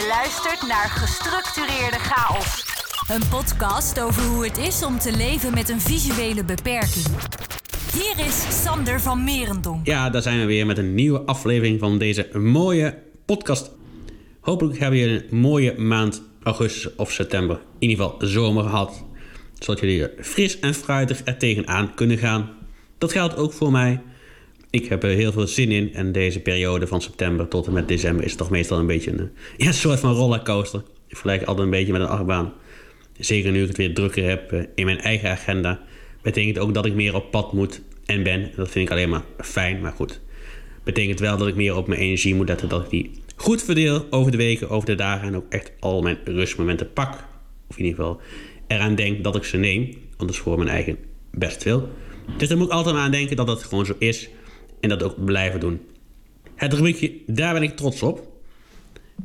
Je luistert naar Gestructureerde Chaos. Een podcast over hoe het is om te leven met een visuele beperking. Hier is Sander van Merendonk. Ja, daar zijn we weer met een nieuwe aflevering van deze mooie podcast. Hopelijk hebben jullie een mooie maand augustus of september, in ieder geval zomer gehad. Zodat jullie er fris en fruitig er tegenaan kunnen gaan. Dat geldt ook voor mij. Ik heb er heel veel zin in en deze periode van september tot en met december is toch meestal een beetje een, ja, soort van rollercoaster. Ik vergelijk altijd een beetje met een achtbaan. Zeker nu ik het weer drukker heb eh, in mijn eigen agenda, betekent ook dat ik meer op pad moet en ben. Dat vind ik alleen maar fijn, maar goed. Betekent wel dat ik meer op mijn energie moet letten, dat ik die goed verdeel over de weken, over de dagen en ook echt al mijn rustmomenten pak. Of in ieder geval eraan denk dat ik ze neem, is voor mijn eigen best veel. Dus daar moet ik altijd aan denken dat dat gewoon zo is en dat ook blijven doen. Het rubriekje, daar ben ik trots op.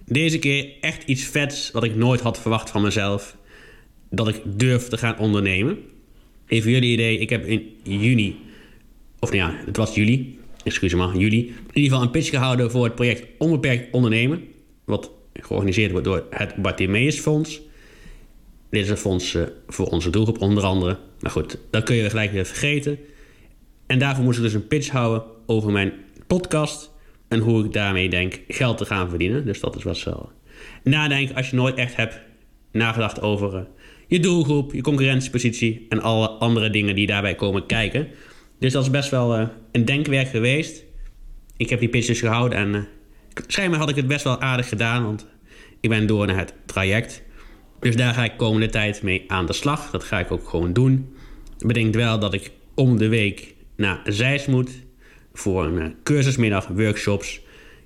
Deze keer echt iets vets wat ik nooit had verwacht van mezelf. Dat ik durf te gaan ondernemen. Even jullie idee, ik heb in juni, of nou ja, het was juli, excuus me, juli, in ieder geval een pitch gehouden voor het project Onbeperkt Ondernemen. Wat georganiseerd wordt door het Bartimeus Fonds. Dit is een fonds eh, voor onze doelgroep onder andere. Maar goed, dat kun je gelijk weer vergeten. En daarvoor moest ik dus een pitch houden over mijn podcast. En hoe ik daarmee denk geld te gaan verdienen. Dus dat is wat zo. Nadenken als je nooit echt hebt nagedacht over eh, je doelgroep, je concurrentiepositie en alle andere dingen die daarbij komen kijken. Dus dat is best wel uh, een denkwerk geweest. Ik heb die pitch dus gehouden en uh, schijnbaar had ik het best wel aardig gedaan, want ik ben door naar het traject. Dus daar ga ik komende tijd mee aan de slag. Dat ga ik ook gewoon doen. Bedenk wel dat ik om de week naar Zeist moet voor een uh, cursusmiddag, workshops.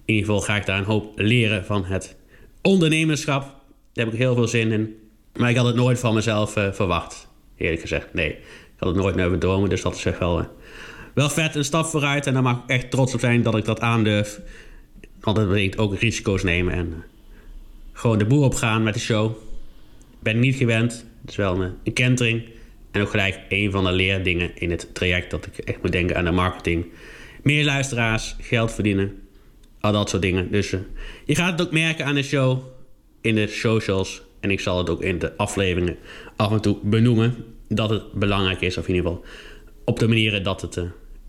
In ieder geval ga ik daar een hoop leren van het ondernemerschap. Daar heb ik heel veel zin in. Maar ik had het nooit van mezelf uh, verwacht. Eerlijk gezegd, nee. Ik had het nooit meer bedromen, dus dat is echt wel, uh, wel vet. Een stap vooruit en daar mag ik echt trots op zijn dat ik dat aandurf. Want dat betekent ook risico's nemen en gewoon de boer opgaan met de show. Ben niet gewend. Het is wel een, een kentering. En ook gelijk een van de leerdingen in het traject dat ik echt moet denken aan de marketing. Meer luisteraars, geld verdienen, al dat soort dingen. Dus uh, je gaat het ook merken aan de show, in de socials. En ik zal het ook in de afleveringen af en toe benoemen. Dat het belangrijk is, of in ieder geval op de manieren dat het uh,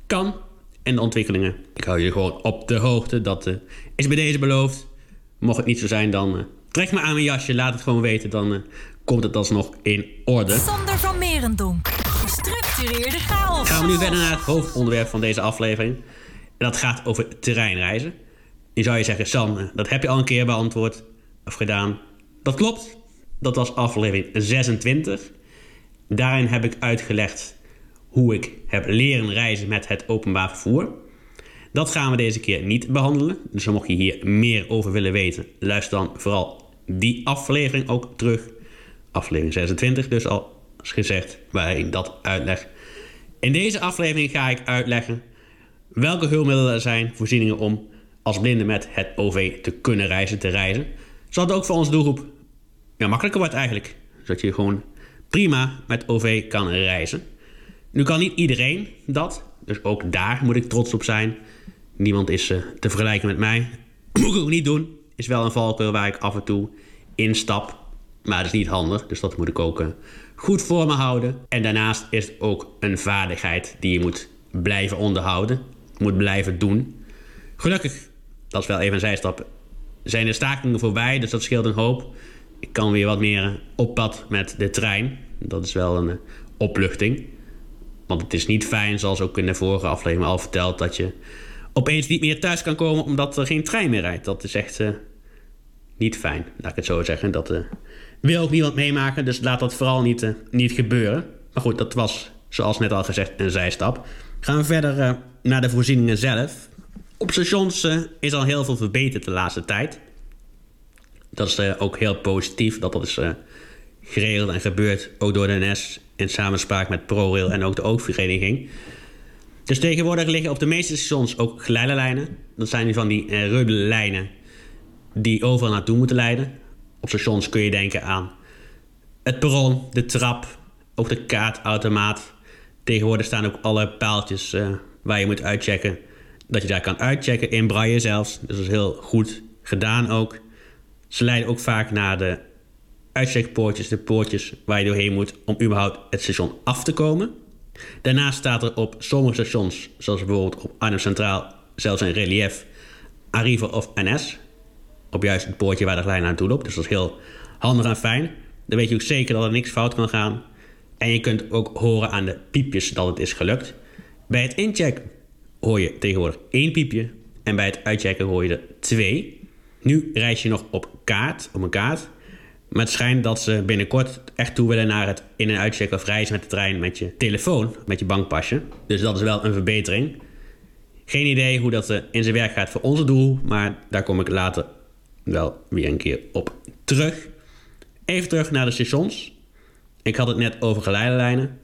kan. En de ontwikkelingen. Ik hou je gewoon op de hoogte. Dat uh, is bij deze beloofd. Mocht het niet zo zijn, dan trek me aan mijn jasje. Laat het gewoon weten. Dan komt het alsnog in orde. Sander van Merendonk. Gestructureerde. Gaan we nu verder naar het hoofdonderwerp van deze aflevering. En dat gaat over terreinreizen. Nu zou je zeggen, Sam, dat heb je al een keer beantwoord of gedaan. Dat klopt. Dat was aflevering 26. Daarin heb ik uitgelegd hoe ik heb leren reizen met het openbaar vervoer. Dat gaan we deze keer niet behandelen. Dus mocht je hier meer over willen weten, luister dan vooral die aflevering ook terug. Aflevering 26 dus al gezegd, waarin dat uitleg. In deze aflevering ga ik uitleggen welke hulpmiddelen er zijn, voorzieningen om als blinde met het OV te kunnen reizen, te reizen. Zodat het ook voor onze doelgroep ja, makkelijker wordt eigenlijk. Zodat je gewoon prima met OV kan reizen. Nu kan niet iedereen dat, dus ook daar moet ik trots op zijn. Niemand is uh, te vergelijken met mij. moet ik ook niet doen. Is wel een valkuil waar ik af en toe instap. Maar dat is niet handig, dus dat moet ik ook uh, goed voor me houden. En daarnaast is het ook een vaardigheid die je moet blijven onderhouden. Moet blijven doen. Gelukkig, dat is wel even een zijstap, zijn de stakingen voorbij, dus dat scheelt een hoop. Ik kan weer wat meer op pad met de trein. Dat is wel een uh, opluchting. Want het is niet fijn, zoals ook in de vorige aflevering al verteld, dat je opeens niet meer thuis kan komen omdat er geen trein meer rijdt. Dat is echt uh, niet fijn, laat ik het zo zeggen. Dat uh, wil ook niemand meemaken, dus laat dat vooral niet, uh, niet gebeuren. Maar goed, dat was, zoals net al gezegd, een zijstap. Gaan we verder naar de voorzieningen zelf. Op stations is al heel veel verbeterd de laatste tijd. Dat is ook heel positief dat dat is geregeld en gebeurd, ook door de NS in samenspraak met ProRail en ook de oogvereniging. Dus tegenwoordig liggen op de meeste stations ook geleiderlijnen. Dat zijn van die uh, lijnen die overal naartoe moeten leiden. Op stations kun je denken aan het perron, de trap, ook de kaartautomaat. Tegenwoordig staan ook alle paaltjes uh, waar je moet uitchecken. Dat je daar kan uitchecken, in braille zelfs. Dus dat is heel goed gedaan ook. Ze leiden ook vaak naar de uitcheckpoortjes, de poortjes waar je doorheen moet om überhaupt het station af te komen. Daarnaast staat er op sommige stations, zoals bijvoorbeeld op Arnhem Centraal, zelfs een relief Arriva of NS. Op juist het poortje waar de lijn naartoe loopt. Dus dat is heel handig en fijn. Dan weet je ook zeker dat er niks fout kan gaan. En je kunt ook horen aan de piepjes dat het is gelukt. Bij het inchecken hoor je tegenwoordig één piepje. En bij het uitchecken hoor je er twee. Nu reis je nog op kaart, op een kaart. Maar het schijnt dat ze binnenkort echt toe willen naar het in- en uitchecken of reizen met de trein met je telefoon, met je bankpasje. Dus dat is wel een verbetering. Geen idee hoe dat eh, in zijn werk gaat voor onze doel, maar daar kom ik later wel weer een keer op terug. Even terug naar de stations. Ik had het net over geleidelijnen.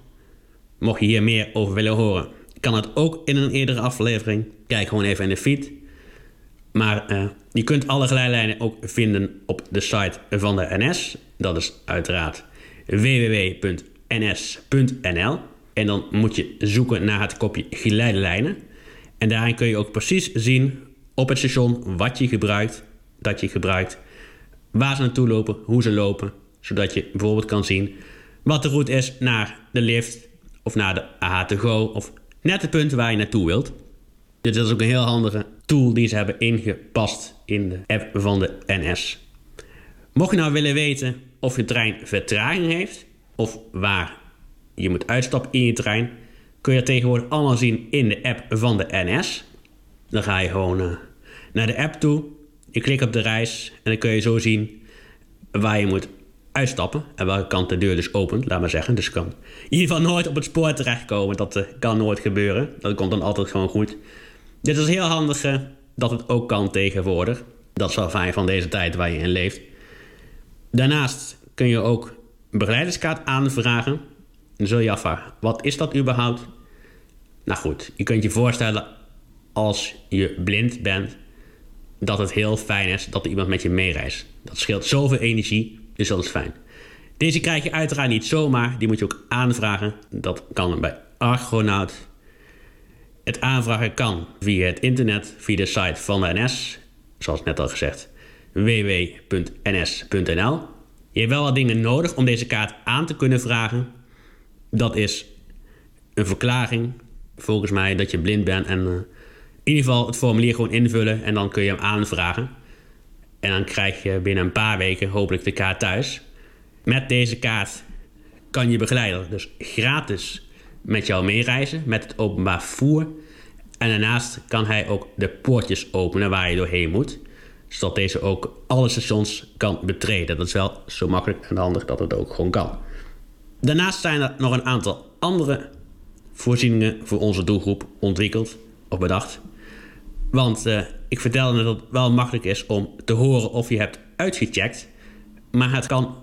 Mocht je hier meer over willen horen, kan het ook in een eerdere aflevering. Kijk gewoon even in de feed. Maar uh, je kunt alle geleidelijnen ook vinden op de site van de NS. Dat is uiteraard www.ns.nl. En dan moet je zoeken naar het kopje geleidelijnen. En daarin kun je ook precies zien op het station wat je gebruikt, dat je gebruikt, waar ze naartoe lopen, hoe ze lopen. Zodat je bijvoorbeeld kan zien wat de route is naar de lift of naar de AH2Go of net het punt waar je naartoe wilt. Dit is ook een heel handige tool die ze hebben ingepast in de app van de NS. Mocht je nou willen weten of je trein vertraging heeft of waar je moet uitstappen in je trein, kun je tegenwoordig allemaal zien in de app van de NS. Dan ga je gewoon uh, naar de app toe, je klikt op de reis en dan kun je zo zien waar je moet uitstappen en welke kant de deur dus opent, laat maar zeggen. Dus kan in ieder geval nooit op het spoor terechtkomen. Dat uh, kan nooit gebeuren. Dat komt dan altijd gewoon goed. Dit is heel handig uh, dat het ook kan tegenwoordig. Dat is wel fijn van deze tijd waar je in leeft. Daarnaast kun je ook een begeleiderskaart aanvragen. Dan zul je afvragen, wat is dat überhaupt? Nou goed, je kunt je voorstellen als je blind bent... dat het heel fijn is dat er iemand met je meereist. Dat scheelt zoveel energie, dus dat is fijn. Deze krijg je uiteraard niet zomaar, die moet je ook aanvragen. Dat kan bij Argonaut. Het aanvragen kan via het internet, via de site van de NS, zoals net al gezegd, www.ns.nl. Je hebt wel wat dingen nodig om deze kaart aan te kunnen vragen. Dat is een verklaring, volgens mij, dat je blind bent. En uh, in ieder geval het formulier gewoon invullen en dan kun je hem aanvragen. En dan krijg je binnen een paar weken hopelijk de kaart thuis. Met deze kaart kan je begeleider dus gratis met jou meereizen met het openbaar vervoer. En daarnaast kan hij ook de poortjes openen waar je doorheen moet. Zodat deze ook alle stations kan betreden. Dat is wel zo makkelijk en handig dat het ook gewoon kan. Daarnaast zijn er nog een aantal andere voorzieningen voor onze doelgroep ontwikkeld of bedacht. Want uh, ik vertelde dat het wel makkelijk is om te horen of je hebt uitgecheckt. Maar het kan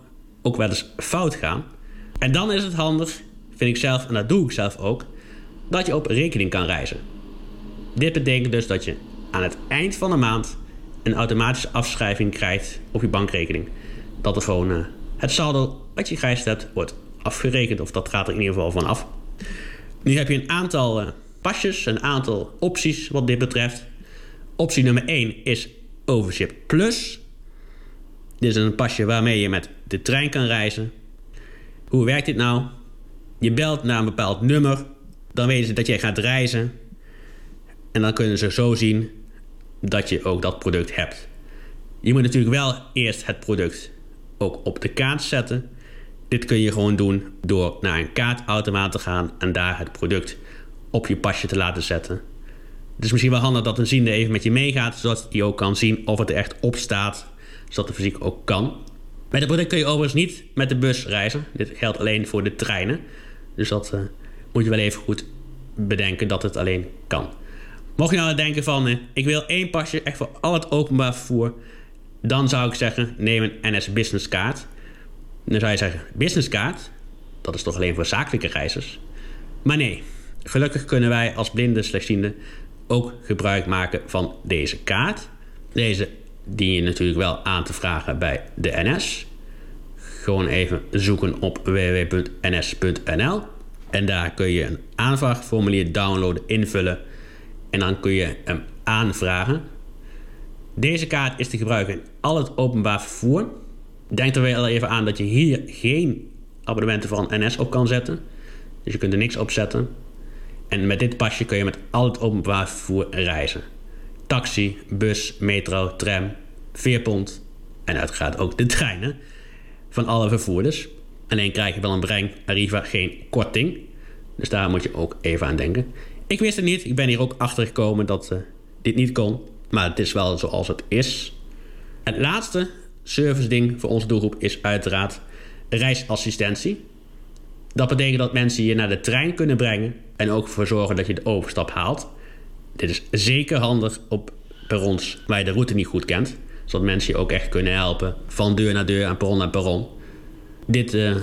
ook wel eens fout gaan. En dan is het handig, vind ik zelf, en dat doe ik zelf ook, dat je op rekening kan reizen. Dit betekent dus dat je aan het eind van de maand een automatische afschrijving krijgt op je bankrekening. Dat er gewoon uh, het saldo wat je gereisd hebt wordt afgerekend, of dat gaat er in ieder geval van af. Nu heb je een aantal uh, pasjes, een aantal opties wat dit betreft. Optie nummer 1 is Overship Plus. Dit is een pasje waarmee je met de trein kan reizen. Hoe werkt dit nou? Je belt naar een bepaald nummer. Dan weten ze dat jij gaat reizen. En dan kunnen ze zo zien dat je ook dat product hebt. Je moet natuurlijk wel eerst het product ook op de kaart zetten. Dit kun je gewoon doen door naar een kaartautomaat te gaan en daar het product op je pasje te laten zetten. Het is misschien wel handig dat een ziende even met je meegaat, zodat hij ook kan zien of het er echt op staat, zodat de fysiek ook kan. Met het product kun je overigens niet met de bus reizen. Dit geldt alleen voor de treinen. Dus dat uh, moet je wel even goed bedenken dat het alleen kan. Mocht je nou denken van, uh, ik wil één pasje echt voor al het openbaar vervoer, dan zou ik zeggen, neem een NS Business kaart. Dan zou je zeggen, business kaart, dat is toch alleen voor zakelijke reizigers? Maar nee, gelukkig kunnen wij als blinde slechtzienden ook gebruik maken van deze kaart. Deze dien je natuurlijk wel aan te vragen bij de NS. Gewoon even zoeken op www.ns.nl. En daar kun je een aanvraagformulier downloaden, invullen. En dan kun je hem aanvragen. Deze kaart is te gebruiken in al het openbaar vervoer. Denk er wel even aan dat je hier geen abonnementen van NS op kan zetten. Dus je kunt er niks op zetten. En met dit pasje kun je met al het openbaar vervoer reizen. Taxi, bus, metro, tram, veerpont en uiteraard ook de treinen van alle vervoerders. Alleen krijg je wel een breng Arriva geen korting. Dus daar moet je ook even aan denken. Ik wist het niet. Ik ben hier ook achter gekomen dat uh, dit niet kon. Maar het is wel zoals het is. Het laatste service ding voor onze doelgroep is uiteraard reisassistentie. Dat betekent dat mensen je naar de trein kunnen brengen en ook ervoor zorgen dat je de overstap haalt. Dit is zeker handig op perrons waar je de route niet goed kent, zodat mensen je ook echt kunnen helpen van deur naar deur en perron naar perron. Dit uh,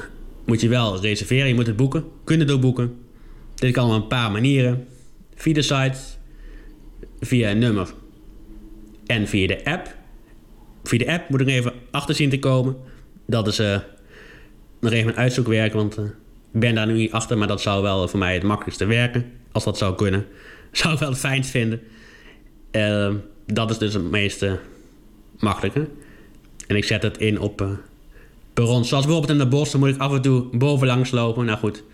moet je wel reserveren, je moet het boeken, kunnen doorboeken. Dit kan op een paar manieren. Via de site, via een nummer en via de app. Via de app moet ik even achter zien te komen. Dat is uh, nog even een uitzoekwerk, want ik ben daar nu niet achter, maar dat zou wel voor mij het makkelijkste werken. Als dat zou kunnen. Zou ik wel het fijnst vinden. Uh, dat is dus het meest makkelijke. En ik zet het in op uh. Zoals bijvoorbeeld in de bos, dan moet ik af en toe bovenlangs lopen. Nou goed,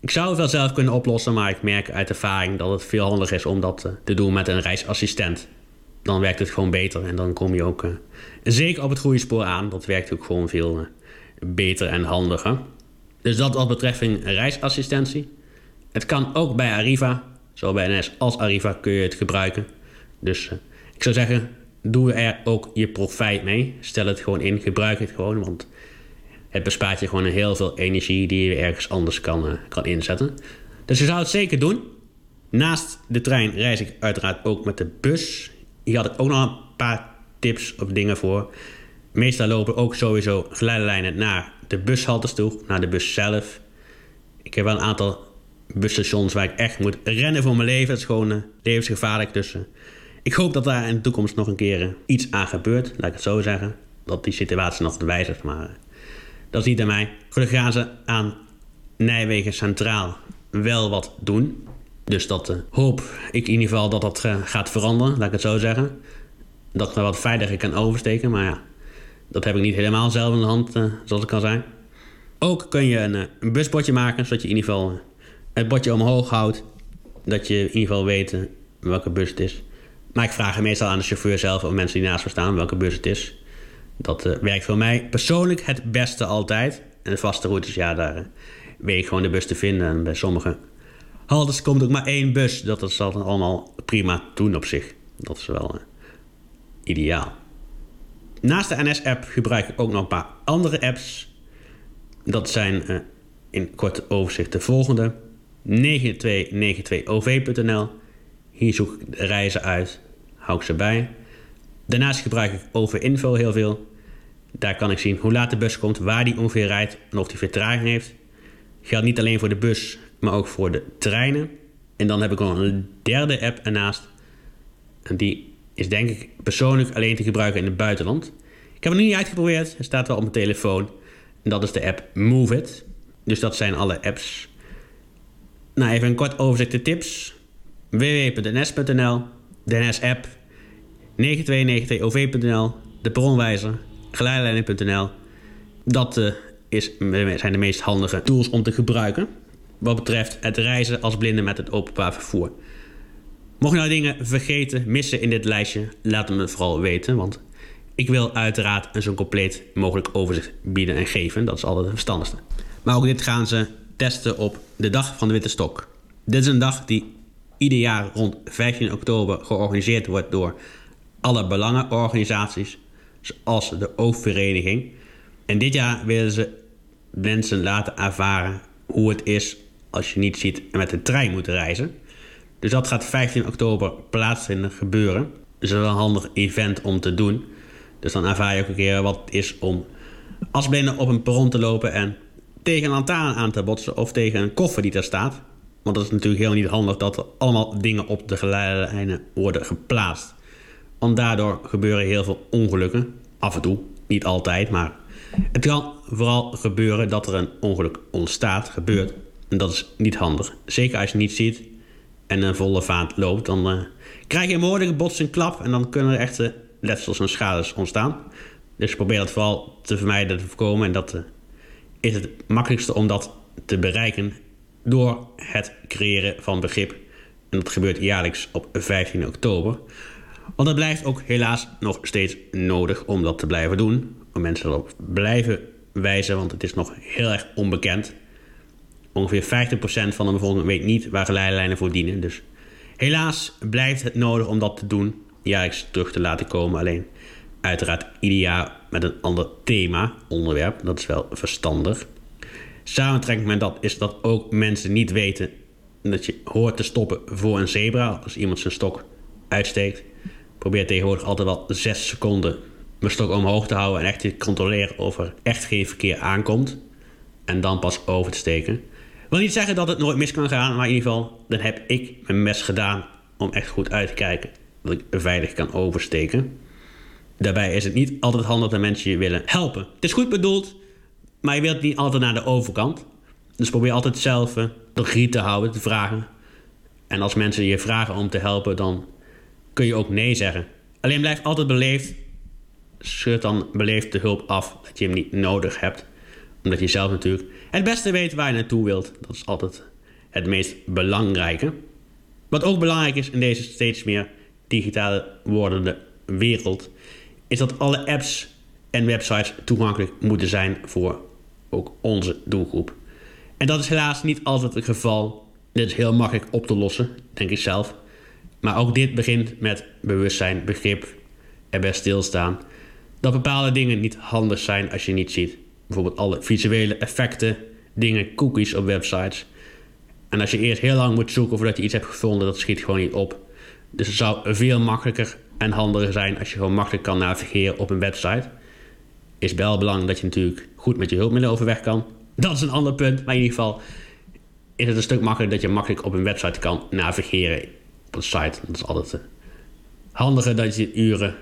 ik zou het wel zelf kunnen oplossen, maar ik merk uit ervaring dat het veel handiger is om dat uh, te doen met een reisassistent. Dan werkt het gewoon beter en dan kom je ook uh, zeker op het goede spoor aan. Dat werkt ook gewoon veel beter en handiger. Dus dat wat betreft reisassistentie. Het kan ook bij Arriva. Zowel bij NS als Arriva kun je het gebruiken. Dus uh, ik zou zeggen, doe er ook je profijt mee. Stel het gewoon in, gebruik het gewoon. Want het bespaart je gewoon heel veel energie die je ergens anders kan, uh, kan inzetten. Dus je zou het zeker doen. Naast de trein reis ik uiteraard ook met de bus. Hier had ik ook nog een paar tips of dingen voor. Meestal lopen ook sowieso geleidelijnen naar de bushaltes toe, naar de bus zelf. Ik heb wel een aantal busstations waar ik echt moet rennen voor mijn leven. Het is gewoon uh, levensgevaarlijk. Dus uh, ik hoop dat daar in de toekomst nog een keer uh, iets aan gebeurt. Laat ik het zo zeggen. Dat die situatie nog wijzigt. Maar dat is niet aan mij. Gelukkig gaan ze aan Nijmegen Centraal wel wat doen. Dus dat hoop ik in ieder geval dat dat gaat veranderen. Laat ik het zo zeggen. Dat ik er wat veiliger kan oversteken. Maar ja, dat heb ik niet helemaal zelf in de hand, uh, zoals ik al zei. Ook kun je een, een, busbordje maken, zodat je in ieder geval het bordje omhoog houdt. Dat je in ieder geval weet welke bus het is. Maar ik vraag meestal aan de chauffeur zelf of mensen die naast me staan welke bus het is. Dat werkt voor mij persoonlijk het beste altijd. En de vaste routes, ja, daar uh, weet ik gewoon de bus te vinden. En bij sommige haltes komt ook maar één bus. Dat is dan allemaal prima doen op zich. Dat is wel ideaal. Naast de NS-app gebruik ik ook nog een paar andere apps. Dat zijn uh, in kort overzicht de volgende. 9292ov.nl. Hier zoek ik de reizen uit, hou ik ze bij. Daarnaast gebruik ik Overinfo heel veel. Daar kan ik zien hoe laat de bus komt, waar die ongeveer rijdt en of die vertraging heeft. Geldt niet alleen voor de bus, maar ook voor de treinen. En dan heb ik nog een derde app ernaast. En die is denk ik persoonlijk alleen te gebruiken in het buitenland. Ik heb het nu niet uitgeprobeerd. Het staat wel op mijn telefoon. En dat is de app Move It. Dus dat zijn alle apps. Nou, even een kort overzicht de tips. www.ns.nl De NS-app 9292ov.nl De bronwijzer geleidelijnen.nl Dat uh, is, zijn de meest handige tools om te gebruiken. Wat betreft het reizen als blinde met het openbaar vervoer. Mocht je nou dingen vergeten, missen in dit lijstje, laat het me vooral weten. Want ik wil uiteraard een zo compleet mogelijk overzicht bieden en geven. Dat is altijd het verstandigste. Maar ook dit gaan ze testen op de dag van de Witte Stok. Dit is een dag die ieder jaar rond 15 oktober georganiseerd wordt door alle belangenorganisaties, zoals de Oogvereniging. En dit jaar willen ze mensen laten ervaren hoe het is als je niet ziet en met de trein moet reizen. Dus dat gaat 15 oktober plaatsvinden, gebeuren. Dus dat is een handig event om te doen. Dus dan ervaar je ook een keer wat het is om als blinde op een perron te lopen en tegen een lantaarn aan te botsen of tegen een koffer die daar staat. Want dat is natuurlijk heel niet handig dat er allemaal dingen op de geleidelijnen worden geplaatst. Want daardoor gebeuren heel veel ongelukken. Af en toe, niet altijd, maar het kan vooral gebeuren dat er een ongeluk ontstaat, gebeurt. En dat is niet handig. Zeker als je niet ziet en een volle vaart loopt, dan uh, krijg je een botsing klap en dan kunnen er echt uh, letsels en schades ontstaan. Dus probeer dat vooral te vermijden, te voorkomen. En dat is het makkelijkste om dat te bereiken door het creëren van begrip. En dat gebeurt jaarlijks op 15 oktober. Want het blijft ook helaas nog steeds nodig om dat te blijven doen. Om mensen erop blijven wijzen, want het is nog heel erg onbekend. Ongeveer 50% van de bevolking weet niet waar geleidelijnen voor dienen. Dus helaas blijft het nodig om dat te doen, jaarlijks terug te laten komen. Alleen uiteraard ieder jaar met een ander thema, onderwerp. Dat is wel verstandig. Samentrekkend met dat is dat ook mensen niet weten dat je hoort te stoppen voor een zebra. Als iemand zijn stok uitsteekt. Probeer tegenwoordig altijd wel 6 seconden mijn stok omhoog te houden en echt te controleren of er echt geen verkeer aankomt. En dan pas over te steken. Wil niet zeggen dat het nooit mis kan gaan, maar in ieder geval, dan heb ik mijn mes gedaan om echt goed uit te kijken dat ik veilig kan oversteken. Daarbij is het niet altijd handig dat mensen je willen helpen. Het is goed bedoeld, maar je wilt niet altijd naar de overkant. Dus probeer altijd zelf de regie te houden, te vragen. En als mensen je vragen om te helpen, dan kun je ook nee zeggen. Alleen blijf altijd beleefd. Schud dan beleefd de hulp af dat je hem niet nodig hebt. Omdat je zelf natuurlijk het beste weet waar je naartoe wilt. Dat is altijd het meest belangrijke. Wat ook belangrijk is in deze steeds meer digitale wordende wereld, is dat alle apps en websites toegankelijk moeten zijn voor ook onze doelgroep. En dat is helaas niet altijd het geval. Dit is heel makkelijk op te lossen, denk ik zelf. Maar ook dit begint met bewustzijn, begrip, erbij stilstaan. Dat bepaalde dingen niet handig zijn als je niet ziet. Bijvoorbeeld alle visuele effecten, dingen, cookies op websites. En als je eerst heel lang moet zoeken voordat je iets hebt gevonden, dat schiet gewoon niet op. Dus het zou veel makkelijker en handiger zijn als je gewoon makkelijk kan navigeren op een website. Is wel belangrijk dat je natuurlijk goed met je hulpmiddelen overweg kan. Dat is een ander punt, maar in ieder geval is het een stuk makkelijker dat je makkelijk op een website kan navigeren op een site. Dat is altijd uh, handiger dat je uren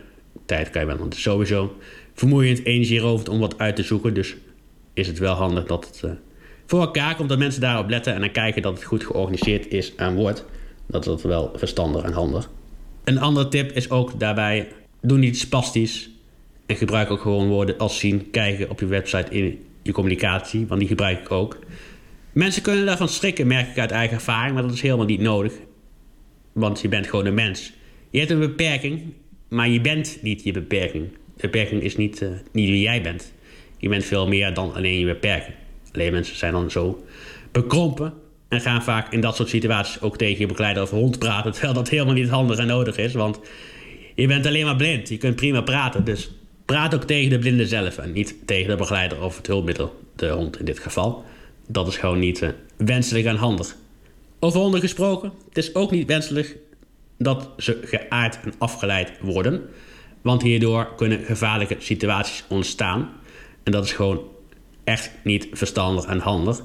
tijd kan. Want het is sowieso vermoeiend, energierovend om wat uit te zoeken. Dus is het wel handig dat het uh, voor elkaar komt, dat mensen daarop letten en dan kijken dat het goed georganiseerd is en wordt. Dat is wel verstandig en handig. Een andere tip is ook daarbij: doe niet spastisch. En gebruik ook gewoon woorden als zien, kijken op je website in je communicatie, want die gebruik ik ook. Mensen kunnen daarvan schrikken, merk ik uit eigen ervaring, maar dat is helemaal niet nodig. Want je bent gewoon een mens. Je hebt een beperking, maar je bent niet je beperking. Beperking is niet, uh, niet wie jij bent. Je bent veel meer dan alleen je beperking. Alleen mensen zijn dan zo bekrompen en gaan vaak in dat soort situaties ook tegen je begeleider of hond praten, terwijl dat helemaal niet handig en nodig is. Want je bent alleen maar blind. Je kunt prima praten. Dus praat ook tegen de blinde zelf en niet tegen de begeleider of het hulpmiddel, de hond in dit geval. Dat is gewoon niet uh, wenselijk en handig. Over honden gesproken, het is ook niet wenselijk dat ze geaard en afgeleid worden. Want hierdoor kunnen gevaarlijke situaties ontstaan. En dat is gewoon echt niet verstandig en handig.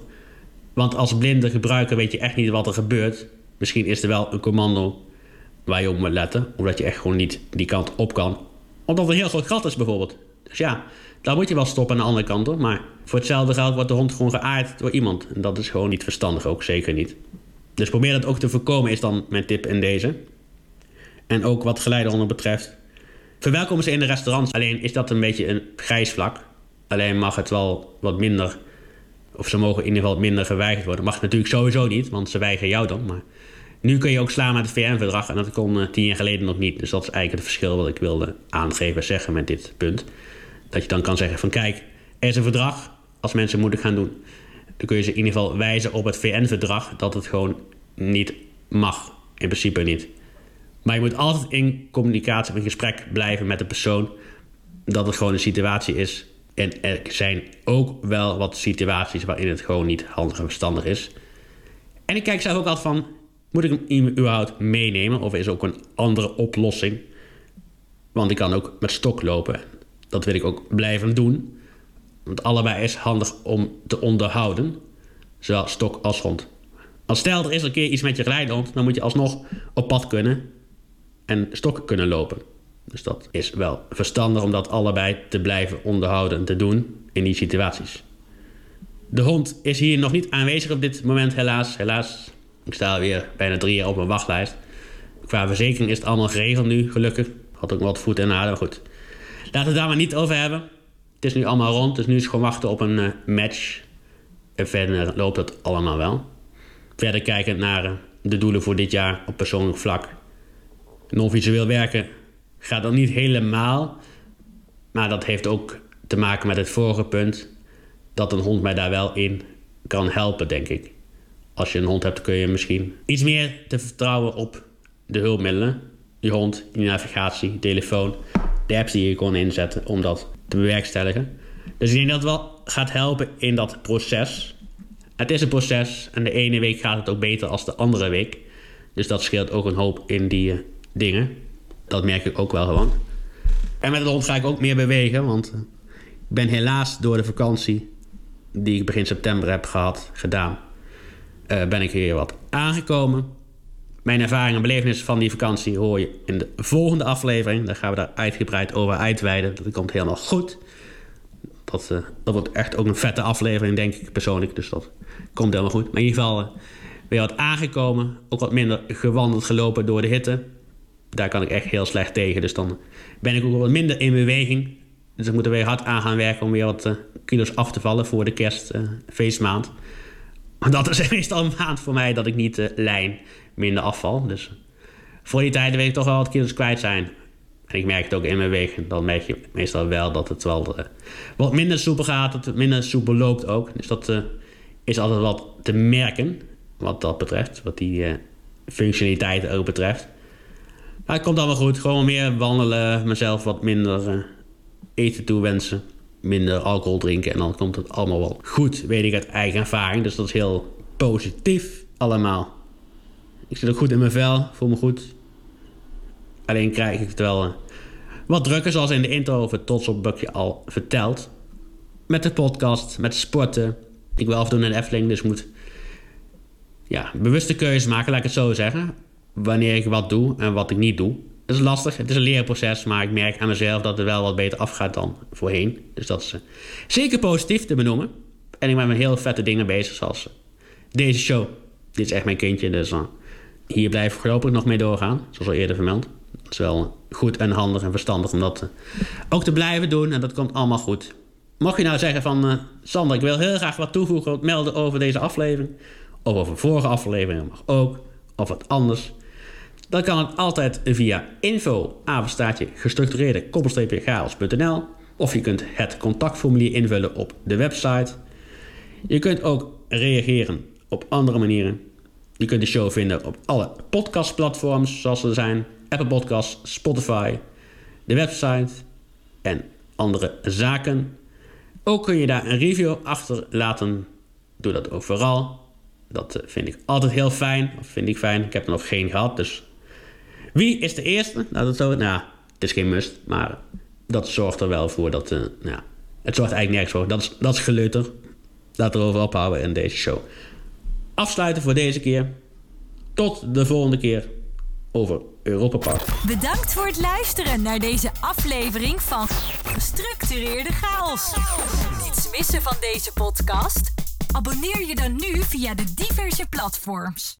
Want als blinde gebruiker weet je echt niet wat er gebeurt. Misschien is er wel een commando waar je op moet letten. Omdat je echt gewoon niet die kant op kan. Omdat er heel groot gat is bijvoorbeeld. Dus ja, daar moet je wel stoppen aan de andere kant hoor. Maar voor hetzelfde geld wordt de hond gewoon geaard door iemand. En dat is gewoon niet verstandig ook, zeker niet. Dus probeer dat ook te voorkomen is dan mijn tip in deze. En ook wat geleidehonden betreft. Verwelkom ze in de restaurants. Alleen is dat een beetje een grijs vlak. Alleen mag het wel wat minder of ze mogen in ieder geval minder geweigerd worden. Mag natuurlijk sowieso niet, want ze weigeren jou dan. Maar nu kun je ook slaan met het VN-verdrag en dat kon uh, tien jaar geleden nog niet. Dus dat is eigenlijk het verschil wat ik wilde aangeven zeggen met dit punt. Dat je dan kan zeggen van kijk, er is een verdrag als mensen moeten gaan doen. Dan kun je ze in ieder geval wijzen op het VN-verdrag dat het gewoon niet mag. In principe niet. Maar je moet altijd in communicatie of in gesprek blijven met de persoon dat het gewoon een situatie is en er zijn ook wel wat situaties waarin het gewoon niet handig en verstandig is. En ik kijk zelf ook altijd van, moet ik hem überhaupt meenemen? Of is er ook een andere oplossing? Want ik kan ook met stok lopen. Dat wil ik ook blijven doen. Want allebei is handig om te onderhouden. Zowel stok als hond. Als stel er is een keer iets met je geleidehond, dan moet je alsnog op pad kunnen en stokken kunnen lopen. Dus dat is wel verstandig om dat allebei te blijven onderhouden en te doen in die situaties. De hond is hier nog niet aanwezig op dit moment, helaas. Helaas, ik sta alweer bijna drie jaar op mijn wachtlijst. Qua verzekering is het allemaal geregeld nu, gelukkig. Had ook wat voet in aarde, maar goed. Laten we het daar maar niet over hebben. Het is nu allemaal rond, dus nu is het gewoon wachten op een uh, match. En verder loopt het allemaal wel. Verder kijken naar uh, de doelen voor dit jaar op persoonlijk vlak. Non-visueel werken gaat dan niet helemaal. Maar dat heeft ook te maken met het vorige punt. Dat een hond mij daar wel in kan helpen, denk ik. Als je een hond hebt, kun je misschien iets meer te vertrouwen op de hulpmiddelen. Je hond, je navigatie, telefoon, de apps die je kon inzetten om dat te bewerkstelligen. Dus ik denk dat het wel gaat helpen in dat proces. Het is een proces en de ene week gaat het ook beter als de andere week. Dus dat scheelt ook een hoop in die uh, dingen. Dat merk ik ook wel gewoon. En met de hond ga ik ook meer bewegen, want uh, ik ben helaas door de vakantie die ik begin september heb gehad, gedaan, uh, ben ik weer wat aangekomen. Mijn ervaringen en belevenissen van die vakantie hoor je in de volgende aflevering. Daar gaan we daar uitgebreid over uitweiden. Dat komt helemaal goed. Dat, uh, dat wordt echt ook een vette aflevering, denk ik persoonlijk. Dus dat komt helemaal goed. Maar in ieder geval uh, weer wat aangekomen. Ook wat minder gewandeld, gelopen door de hitte. Daar kan ik echt heel slecht tegen. Dus dan ben ik ook wat minder in beweging. Dus ik moet er weer hard aan gaan werken om weer wat uh, kilo's af te vallen voor de kerstfeestmaand. Maar dat is meestal een maand voor mij dat ik niet uh, lijn minder afval. Dus voor die tijd weet ik toch wel wat kilo's kwijt zijn. En ik merk het ook in mijn wegen. Dan merk je meestal wel dat het wel wat minder soepel gaat. Dat het minder soepel loopt ook. Dus dat is altijd wat te merken. Wat dat betreft. Wat die uh, functionaliteiten ook betreft. Het komt allemaal goed. Gewoon meer wandelen. Mezelf wat minder eten toewensen. Minder alcohol drinken. En dan komt het allemaal wel goed. Weet ik uit eigen ervaring. Dus dat is heel positief allemaal. Ik zit ook goed in mijn vel, voel me goed. Alleen krijg ik het wel uh, wat drukker, zoals in de intro over Trots op Bukje al verteld. Met de podcast, met sporten. Ik wil afdoen in de Efteling, dus moet ja, bewuste keuzes maken, laat ik het zo zeggen. Wanneer ik wat doe en wat ik niet doe. Het is lastig, het is een leerproces, maar ik merk aan mezelf dat het wel wat beter afgaat dan voorheen. Dus dat is uh, zeker positief te benoemen. En ik ben met heel vette dingen bezig, zoals uh, deze show. Dit is echt mijn kindje, dus uh, hier blijf ik voorlopig nog mee doorgaan, zoals al eerder vermeld. Het is wel goed en handig en verstandig om dat ook te blijven doen en dat komt allemaal goed. Mocht je nou zeggen van, Sander, ik wil heel graag wat toevoegen, wat melden over deze aflevering, of over vorige afleveringen mag ook, of wat anders, dan kan het altijd via info, gestructureerde, chaos.nl, of je kunt het contactformulier invullen op de website. Je kunt ook reageren op andere manieren. Je kunt de show vinden op alle podcastplatforms zoals er zijn. Apple Podcasts, Spotify, de website en andere zaken. Ook kun je daar een review achterlaten. Doe dat ook vooral. Dat vind ik altijd heel fijn. Of vind ik fijn. Ik heb er nog geen gehad. Dus wie is de eerste? Nou, dat zo, nou, het is geen must. Maar dat zorgt er wel voor dat... Uh, het zorgt eigenlijk nergens voor. Dat is, dat is geleuter. Laten we erover ophouden in deze show afsluiten voor deze keer. Tot de volgende keer over Europa Park. Bedankt voor het luisteren naar deze aflevering van Gestructureerde Chaos. Niets missen van deze podcast? Abonneer je dan nu via de diverse platforms.